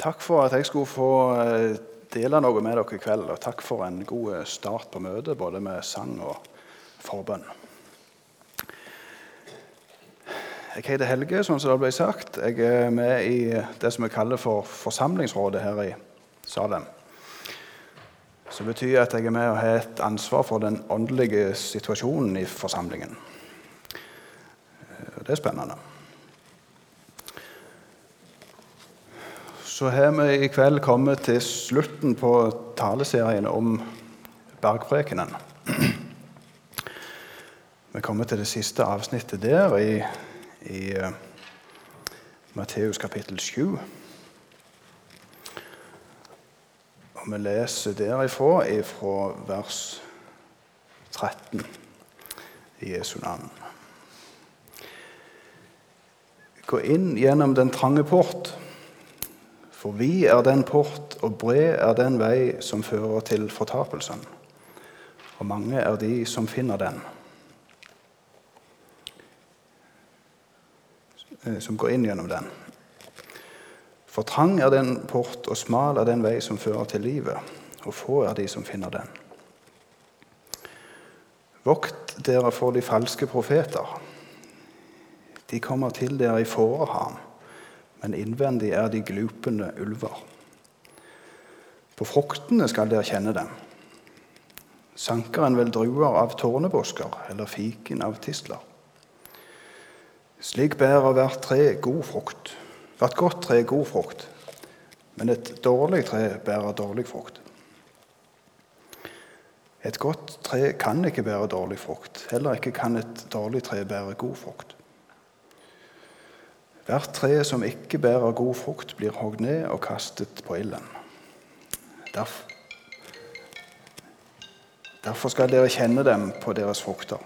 Takk for at jeg skulle få eh, dele noe med dere i kveld. Og takk for en god eh, start på møtet, både med sang og forbønn. Jeg heter Helge, sånn som det ble sagt. Jeg er med i det som vi kaller for Forsamlingsrådet her i Salem. Som betyr at jeg er med og har et ansvar for den åndelige situasjonen i forsamlingen. Det er spennende. Så har vi i kveld kommet til slutten på taleserien om bergprekenen. Vi kommer til det siste avsnittet der i, i uh, Matteus kapittel 7. Og vi leser derifra ifra vers 13 i Jesu navn. Gå inn gjennom den trange port. For vi er den port, og bred er den vei som fører til fortapelsen. Og mange er de som finner den. Eh, som går inn gjennom den. For trang er den port, og smal er den vei som fører til livet, og få er de som finner den. Vokt dere for de falske profeter. De kommer til dere i fåreham men innvendig er de glupende ulver. På fruktene skal dere kjenne dem. Sankeren vel druer av tårnebusker, eller fiken av tisler. Slik bærer hvert tre god frukt. Hvert godt tre god frukt, men et dårlig tre bærer dårlig frukt. Et godt tre kan ikke bære dårlig frukt, heller ikke kan et dårlig tre bære god frukt. Hvert tre som ikke bærer god frukt, blir hogd ned og kastet på ilden. Derfor, skal dere kjenne dem på deres frukter.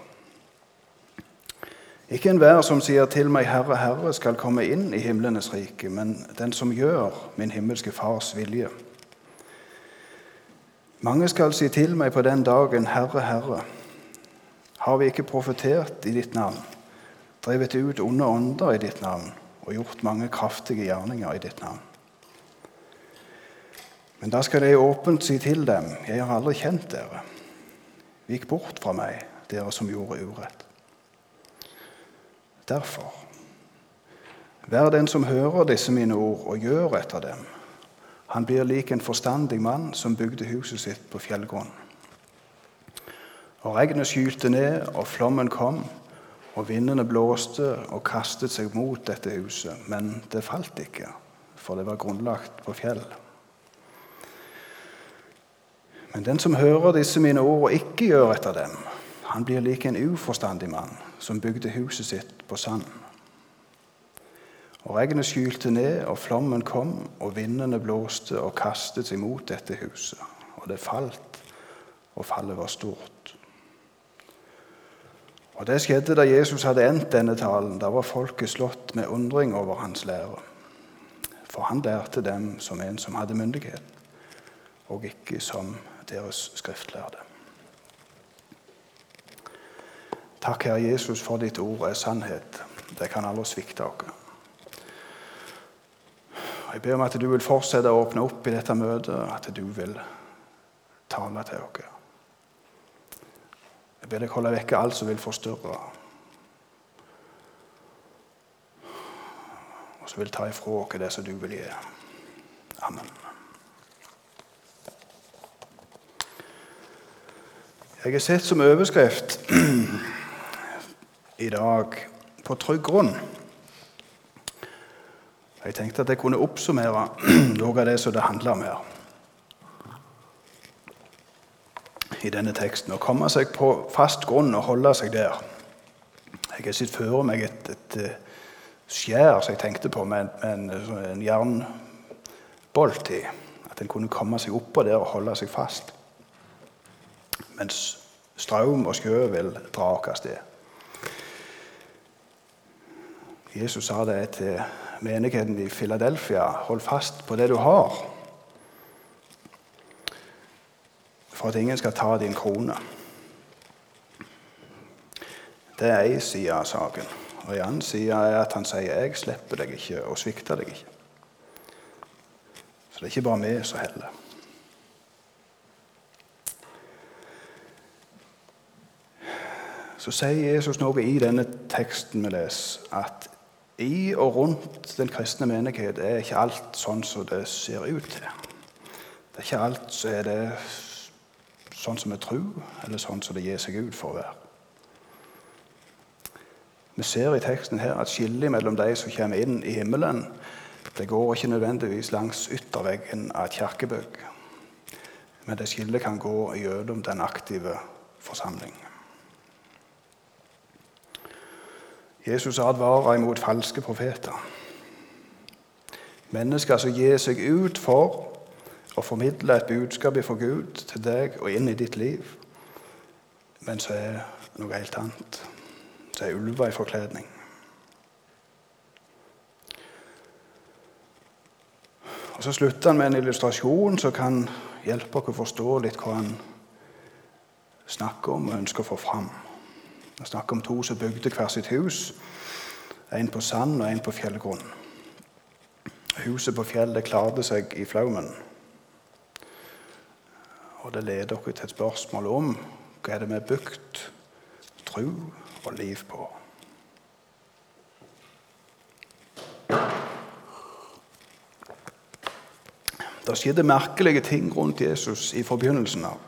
Ikke enhver som sier til meg, Herre, Herre, skal komme inn i himlenes rike, men den som gjør min himmelske Fars vilje. Mange skal si til meg på den dagen, Herre, Herre, har vi ikke profetert i ditt navn, drevet ut onde ånder i ditt navn? Og gjort mange kraftige gjerninger i ditt navn. Men da skal jeg åpent si til dem, jeg har aldri kjent dere. Vik bort fra meg, dere som gjorde urett. Derfor, vær den som hører disse mine ord og gjør etter dem. Han blir lik en forstandig mann som bygde huset sitt på fjellgrunn. Og regnet skylte ned, og flommen kom, og vindene blåste og kastet seg mot dette huset, men det falt ikke, for det var grunnlagt på fjell. Men den som hører disse mine ord og ikke gjør etter dem, han blir lik en uforstandig mann som bygde huset sitt på sand. Og regnet skylte ned, og flommen kom, og vindene blåste og kastet seg mot dette huset. Og det falt, og fallet var stort. Og Det skjedde da Jesus hadde endt denne talen. Da var folket slått med undring over hans lære. For han lærte dem som en som hadde myndighet, og ikke som deres skriftlærde. Takk, Herre Jesus, for ditt ord er sannhet. Det kan aldri svikte oss. Jeg ber om at du vil fortsette å åpne opp i dette møtet, at du vil tale til oss. Jeg ber deg holde vekke alt som vil forstyrre. Og som vil ta ifra oss det som du vil gi. Amen. Jeg har sett som overskrift i dag 'På trygg grunn'. Jeg tenkte at jeg kunne oppsummere noe av det som det handler om her. I denne teksten. Å komme seg på fast grunn og holde seg der. Jeg har sett for meg et, et, et, skjær som jeg tenkte på, med, med en, en jernbolt i. At en kunne komme seg oppå der og holde seg fast. Mens strøm og sjø vil dra oss av sted. Jesus sa det til menigheten i Philadelphia. Hold fast på det du har. For at ingen skal ta din krone. Det er én side av saken. Og En annen side er at han sier 'jeg slipper deg ikke og svikter deg ikke'. Så det er ikke bare vi som heller. Så sier Jesus noe i denne teksten vi leser, at i og rundt den kristne menighet er ikke alt sånn som det ser ut til. Det er ikke alt som er det sånn som vi tror, eller sånn som det gir seg ut for å være. Vi ser i teksten her at skillet mellom de som kommer inn i himmelen, det går ikke nødvendigvis langs ytterveggen av et kirkebygg. Men det skillet kan gå gjennom den aktive forsamling. Jesus advarer imot falske profeter. Mennesker som gir seg ut for å formidle et budskap fra Gud til deg og inn i ditt liv, men så er noe helt annet. Så er ulver i forkledning. Og Så slutter han med en illustrasjon som kan hjelpe oss å forstå litt hva han snakker om og ønsker å få fram. Han snakker om to som bygde hver sitt hus. En på sand og en på fjellgrunn. Huset på fjellet klarte seg i flaumen. Og det leder dere til et spørsmål om hva er det vi har bygd tro og liv på. Det skjedde merkelige ting rundt Jesus i forbegynnelsen av.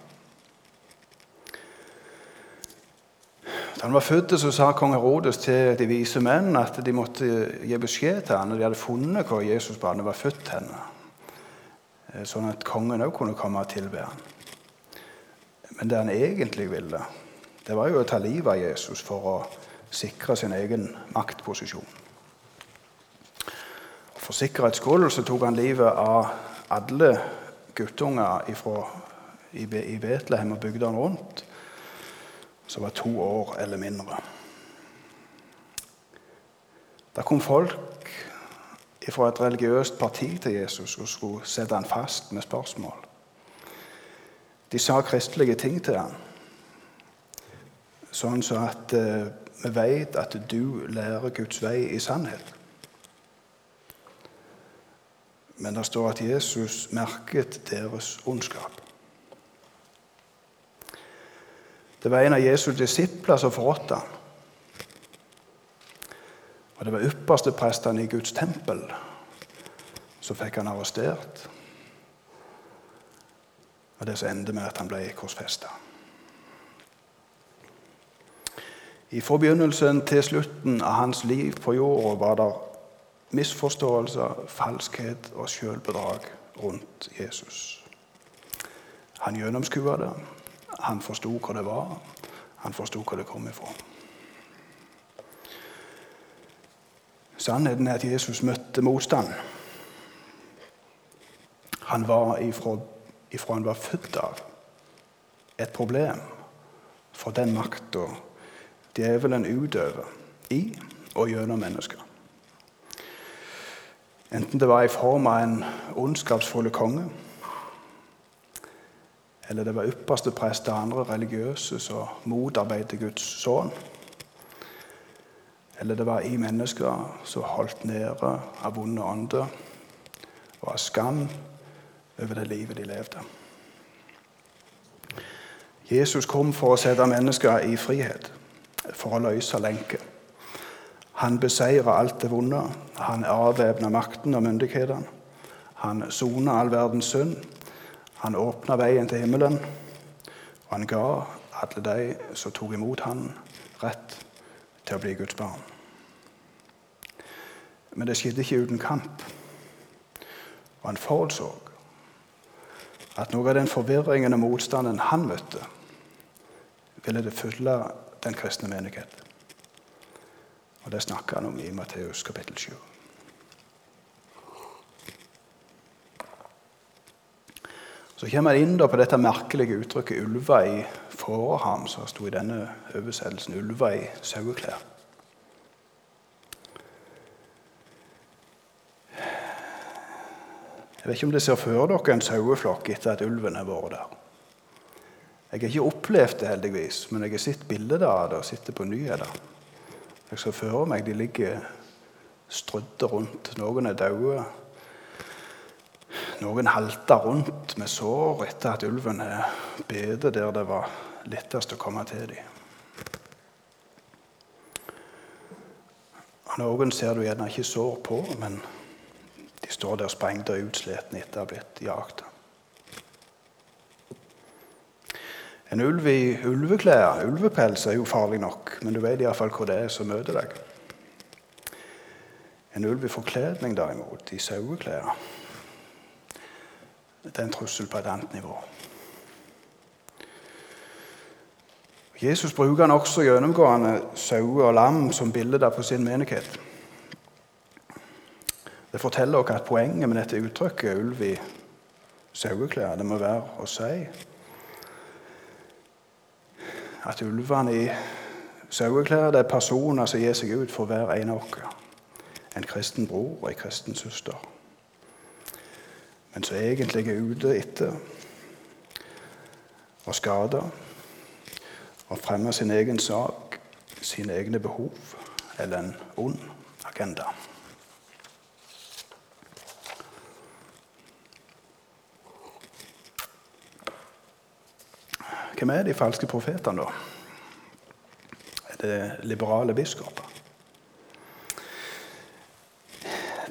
Da han var født, så sa kong Herodes til de vise menn at de måtte gi beskjed til ham når de hadde funnet hvor Jesus barnet var født. henne. Sånn at kongen òg kunne komme og tilbe ham. Men det han egentlig ville, det var jo å ta livet av Jesus for å sikre sin egen maktposisjon. For sikkerhets skyld så tok han livet av alle guttunger ifra, i Betlehem og bygdene rundt som var to år eller mindre. Det kom folk fra et religiøst parti til Jesus og skulle sette han fast med spørsmål. De sa kristelige ting til ham, sånn så at eh, vi vet at du lærer Guds vei i sannhet. Men det står at Jesus merket deres ondskap. Det var en av Jesu disipler som forrådte ham. Og det var ypperste prestene i Guds tempel som fikk han arrestert. Og det som endte med at han ble korsfesta. I forbegynnelsen til slutten av hans liv på jorda var det misforståelser, falskhet og selvbedrag rundt Jesus. Han gjennomskua det. Han forsto hva det var. Han forsto hvor det kom ifra. Sannheten er at Jesus møtte motstand. Han var ifra ifra han var født av, et problem for den makta djevelen utøver i og gjennom mennesker. Enten det var i form av en ondskapsfull konge, eller det var ypperste prest og andre religiøse som motarbeidet Guds sønn, eller det var i mennesker som holdt nede av vonde ånder og av skam over det livet de levde. Jesus kom for å sette mennesker i frihet, for å løse lenker. Han beseirer alt det vonde. Han avvæpner makten og myndighetene. Han soner all verdens synd. Han åpna veien til himmelen. Og han ga alle de som tok imot han, rett til å bli Guds barn. Men det skjedde ikke uten kamp. Og han forutså at noe av den forvirringen og motstanden han møtte, ville det fylle den kristne menighet. Og Det snakker han om i Matteus kapittel 7. Så kommer han inn på dette merkelige uttrykket 'ulva i fåreham', som sto i denne oversettelsen 'ulva i saueklær'. Jeg vet ikke om dere ser for dere en saueflokk etter at ulven har vært der. Jeg har ikke opplevd det, heldigvis, men jeg har sett bilder av det og sett det på nyheter. Jeg ser for meg de ligger strødde rundt. Noen er døde. noen halter rundt med sår etter at ulven har bedet der det var lettest å komme til dem. Noen ser du gjerne ikke sår på, men de står der sprengte og utsletne etter å ha blitt jagd. En ulv i ulveklær, ulvepels, er jo farlig nok, men du vet iallfall hvor det er som møter deg. En ulv i forkledning, derimot, i saueklær, det er en trussel på et annet nivå. Jesus bruker han også gjennomgående sauer og lam som bilder på sin menighet. Det forteller oss at poenget med dette uttrykket, ulv i saueklær, det må være å si at ulvene i saueklær er personer som gir seg ut for hver en av oss. En kristen bror og en kristen søster. Men som egentlig er ute etter å skade og fremme sin egen sak, sine egne behov eller en ond agenda. Hvem er de falske profetene, da? Er det liberale biskoper?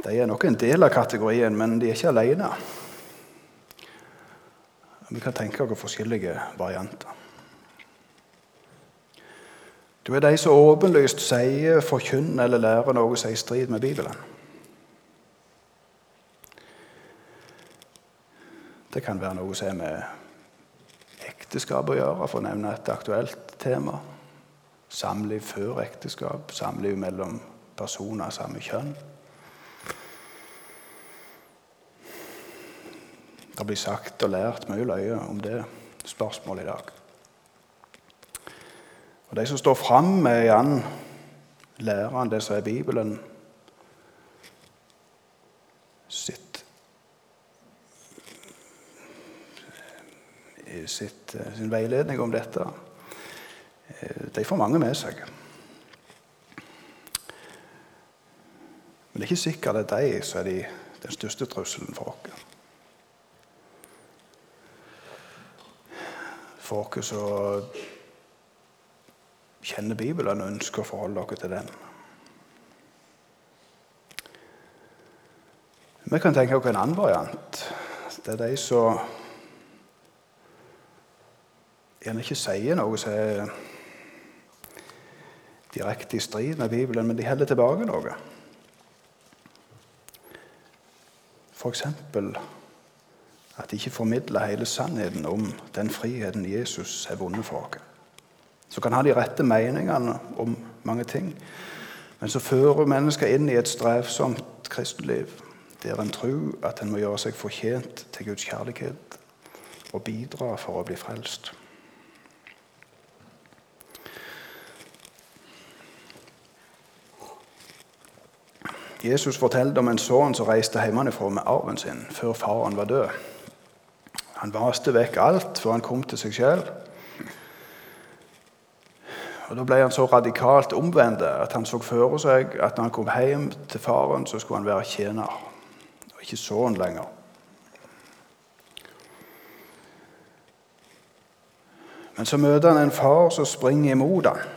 De er nok en del av kategorien, men de er ikke alene. Vi kan tenke oss forskjellige varianter. Du er de som åpenlyst sier, forkynner eller lærer noe som er i strid med Bibelen. Det kan være noe som er med ekteskap å gjøre, for å nevne et aktuelt tema. Samliv før ekteskap, samliv mellom personer av samme kjønn. Det blir sagt og lært mye løye om det spørsmålet i dag. Og De som står fram er igjen læreren det som er Bibelen sitt, eh, sin veiledning om dette, eh, de får mange med seg. Men det er ikke sikkert det er de som er de, den største trusselen for oss. For oss som kjenner Bibelen og ønsker å forholde oss til den. Vi kan tenke oss en annen variant. Det er de som gjerne ikke sier noe som er direkte i strid med Bibelen, men de holder tilbake noe. F.eks. at de ikke formidler hele sannheten om den friheten Jesus har vunnet for oss. Så kan ha de rette meningene om mange ting, men så fører mennesker inn i et strevsomt kristenliv der en tror at en må gjøre seg fortjent til Guds kjærlighet og bidra for å bli frelst. Jesus forteller om en sønn som reiste hjemmefra med arven sin før faren var død. Han vaste vekk alt før han kom til seg sjøl. Da ble han så radikalt omvendt at han så for seg at når han kom hjem til faren, så skulle han være tjener, og ikke sønn lenger. Men så møter han en far som springer imot ham.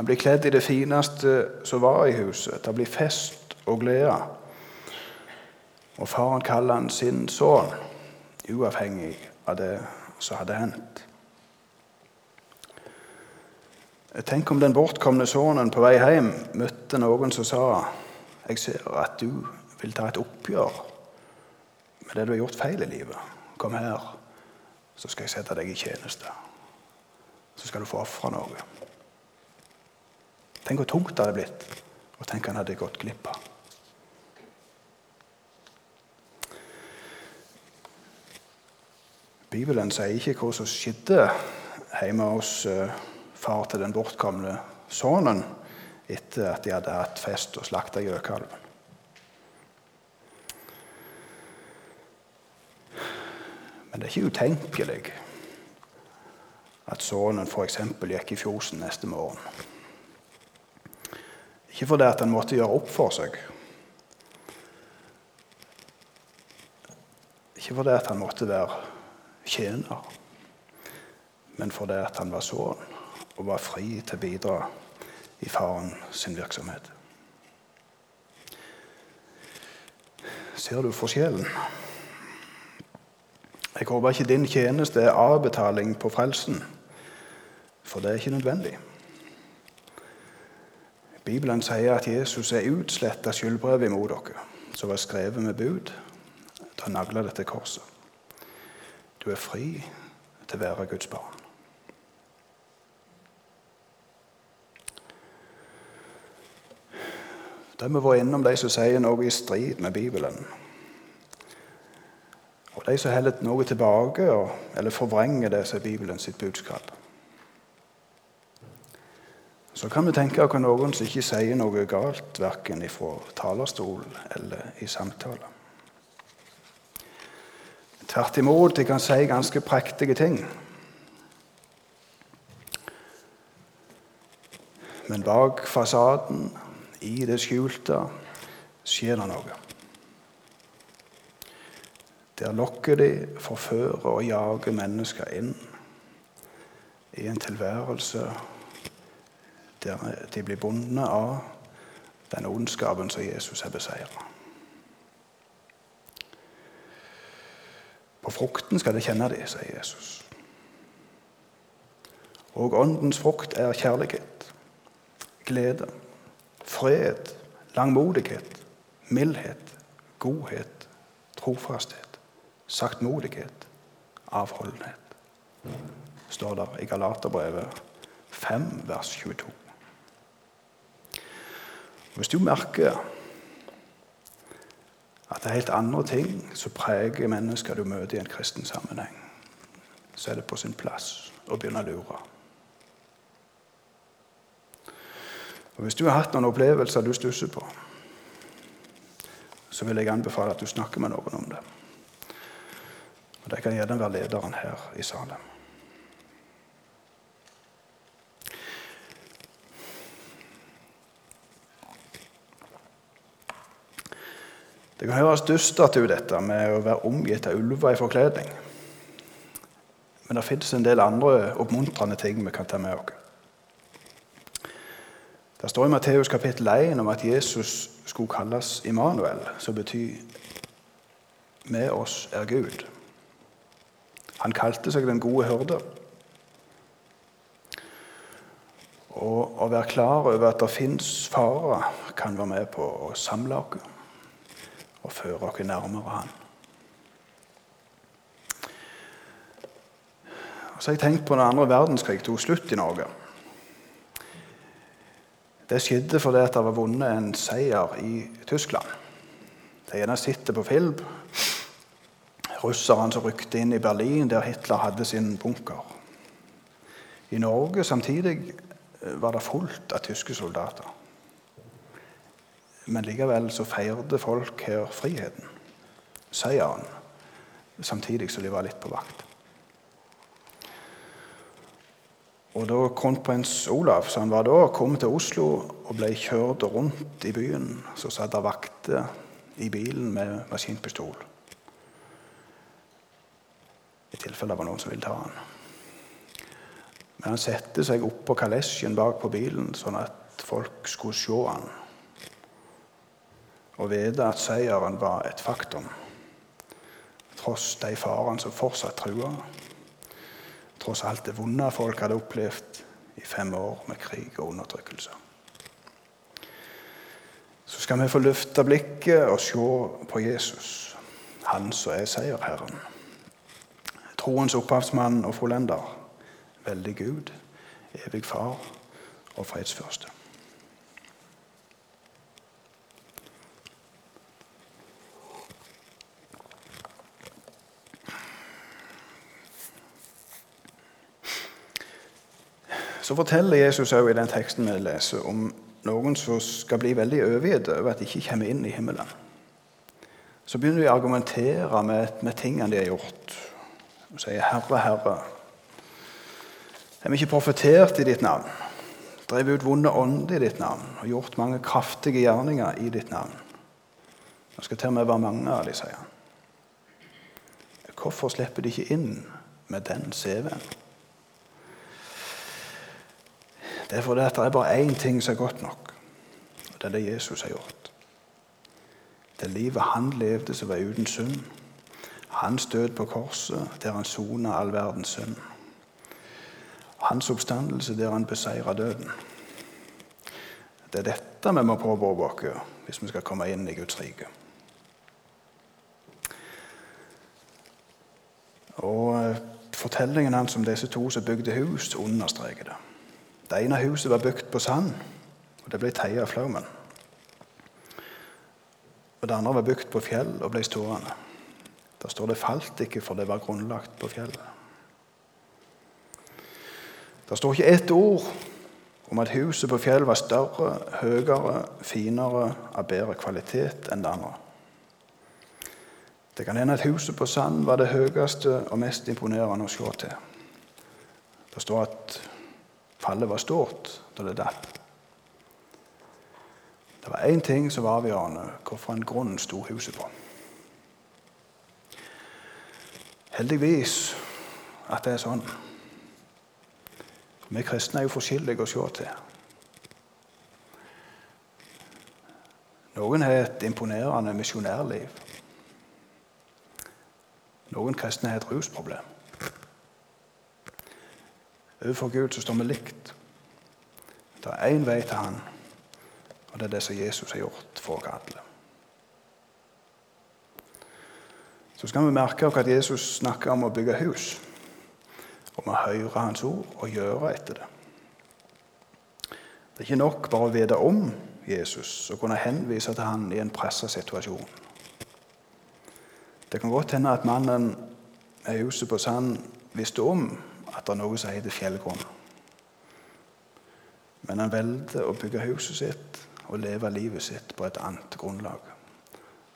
Han blir kledd i det fineste som var i huset. Det blir fest og glede. Og faren kaller han sin sønn, uavhengig av det som hadde hendt. Tenk om den bortkomne sønnen på vei hjem møtte noen som sa jeg ser at du vil ta et oppgjør med det du har gjort feil i livet. Kom her, så skal jeg sette deg i tjeneste. Så skal du få ofre noe. Tenk hvor tungt det hadde blitt, og tenk han hadde gått glipp av. Bibelen sier ikke hva som skjedde hjemme hos uh, far til den bortkomne sønnen etter at de hadde hatt fest og slakta gjøkalven. Men det er ikke utenkelig at sønnen f.eks. gikk i fjosen neste morgen. Ikke fordi at han måtte gjøre opp for seg, Ikke fordi at han måtte være tjener, men fordi at han var sønn og var fri til å bidra i faren sin virksomhet. Ser du forskjellen? Jeg håper ikke din tjeneste er avbetaling på frelsen, for det er ikke nødvendig. Bibelen sier at Jesus er utsletta skyldbrevet imot dere, som var skrevet med bud da han nagla dette korset. Du er fri til å være Guds barn. Da har vi vært innom de som sier noe i strid med Bibelen. Og de som holder noe tilbake eller forvrenger det som er Bibelen sitt budskap. Så kan vi tenke oss noen som ikke sier noe galt, verken fra talerstol eller i samtale. Tvert imot, de kan si ganske prektige ting. Men bak fasaden i det skjulte skjer det noe. Der lokker de, forfører og jager mennesker inn i en tilværelse der de blir bundet av den ondskapen som Jesus har beseiret. På frukten skal de kjenne det, sier Jesus. Og åndens frukt er kjærlighet, glede fred, langmodighet, mildhet, godhet, trofasthet, saktmodighet, avholdenhet. står der i Galaterbrevet 5, vers 22. Hvis du merker at det er helt andre ting som preger mennesker du møter i en kristen sammenheng, så er det på sin plass å begynne å lure. Og Hvis du har hatt noen opplevelser du stusser på, så vil jeg anbefale at du snakker med noen om det. Og Det kan gjerne være lederen her i Salem. Det kan høres dystert ut, dette med å være omgitt av ulver i forkledning. Men det fins en del andre oppmuntrende ting vi kan ta med oss. Det står i Matteus kapittel 1 om at Jesus skulle kalles Immanuel, som betyr 'med oss er Gud'. Han kalte seg den gode hyrde. Og å være klar over at det fins farer, kan være med på å samle oss og føre oss nærmere Han. Så har jeg tenkt på den andre verdenskrig tok slutt i Norge. Det skjedde fordi det var vunnet en seier i Tyskland. Det gjerne sitter på film. Russerne som rykte inn i Berlin, der Hitler hadde sin bunker. I Norge samtidig var det fullt av tyske soldater. Men likevel så feirte folk her friheten, seieren, samtidig som de var litt på vakt. Og da kronprins Olav, som han var da, kom til Oslo og ble kjørt rundt i byen, så satt det vakter i bilen med maskinpistol. I tilfelle det var noen som ville ta han. Men han satte seg oppå kalesjen bak på bilen, sånn at folk skulle se han. Og vite at seieren var et faktum, tross de farene som fortsatt trua tross alt det vonde folk hadde opplevd i fem år med krig og undertrykkelse. Så skal vi få løfte blikket og se på Jesus, han som er seierherren. Troens opphavsmann og fullender, veldig Gud, evig far og fredsførste. Så forteller Jesus også i den teksten vi leser, om noen som skal bli veldig overgitt over at de ikke kommer inn i himmelen. Så begynner de å argumentere med, med tingene de har gjort. Og sier, 'Herre, Herre, har vi ikke profetert i ditt navn?' 'Drevet ut vonde ånder i ditt navn' og gjort mange kraftige gjerninger i ditt navn.' Det skal til og med være mange av de, sier. Hvorfor slipper de ikke inn med den CV-en? Det er fordi det er bare én ting som er godt nok, og det er det Jesus har gjort. Det livet han levde som var uten synd. Hans død på korset, der han sona all verdens synd. Hans oppstandelse, der han beseira døden. Det er dette vi må oss hvis vi skal komme inn i Guds rike. Og eh, Fortellingen hans om disse to som bygde hus, understreker det. Det ene huset var bygd på sand, og det ble teia av flaumen. Og det andre var bygd på fjell og ble stående. Der står det 'falt ikke, for det var grunnlagt på fjellet'. Det står ikke ett ord om at huset på fjellet var større, høyere, finere, av bedre kvalitet enn det andre. Det kan hende at huset på sand var det høyeste og mest imponerende å se til. Det står at fallet var stort da det datt. Det var én ting som var avgjørende hvorfor grunn sto huset på. Heldigvis at det er sånn. Vi kristne er jo forskjellige å se til. Noen har et imponerende misjonærliv. Noen kristne har et rusproblem. Overfor Gud så står vi likt. Det er én vei til Han, og det er det som Jesus har gjort for oss alle. Så skal vi merke oss at Jesus snakker om å bygge hus. Og vi hører Hans ord og gjøre etter det. Det er ikke nok bare å vite om Jesus og kunne henvise til han i en pressa situasjon. Det kan godt hende at mannen med huset på sand visste om at det er noe som heter fjellgrunn. Men han valgte å bygge huset sitt og leve livet sitt på et annet grunnlag.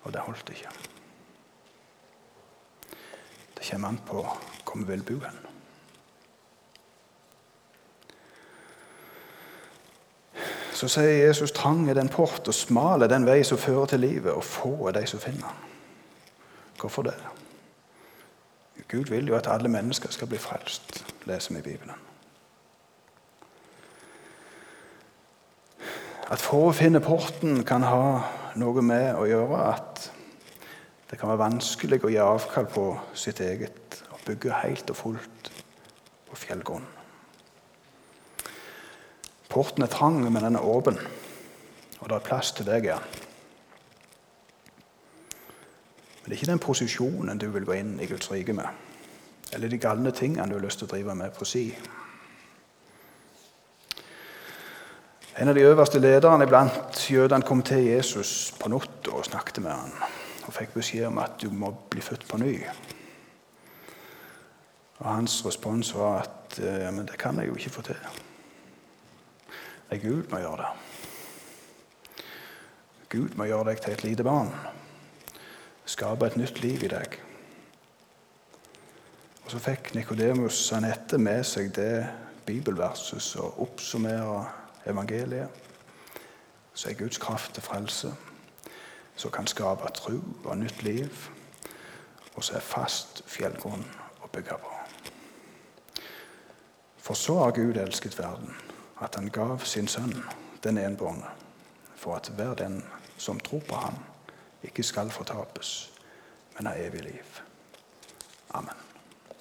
Og det holdt ikke. Det kommer an på hvor vi vil bo. Så sier Jesus trang er den port, og smal er den vei som fører til livet, og få er de som finner den. Hvorfor det? Gud vil jo at alle mennesker skal bli frelst, leser vi i Bibelen. At få finner porten, kan ha noe med å gjøre at det kan være vanskelig å gi avkall på sitt eget og bygge helt og fullt på fjellgrunn. Porten er trang, men den er åpen, og det er plass til deg i den. Men det er ikke den posisjonen du vil gå inn i Guds rike med. Eller de galne tingene du har lyst til å drive med på si. En av de øverste lederne iblant jødene kom til Jesus på natta og snakket med han, og fikk beskjed om at du må bli født på ny. Og Hans respons var at ja, men det kan jeg jo ikke få til. Nei, Gud må gjøre det. Gud må gjøre deg til et lite barn skape et nytt liv i deg. Så fikk Nikodemus Anette med seg det bibelverset som oppsummerer evangeliet. Så er Guds kraft til frelse, som kan skape tro og nytt liv. Og så er fast fjellgrunn å bygge på. For så har Gud elsket verden, at han gav sin sønn, den enbårne, for at hver den som tror på ham, ikke skal fortapes, men ha evig liv.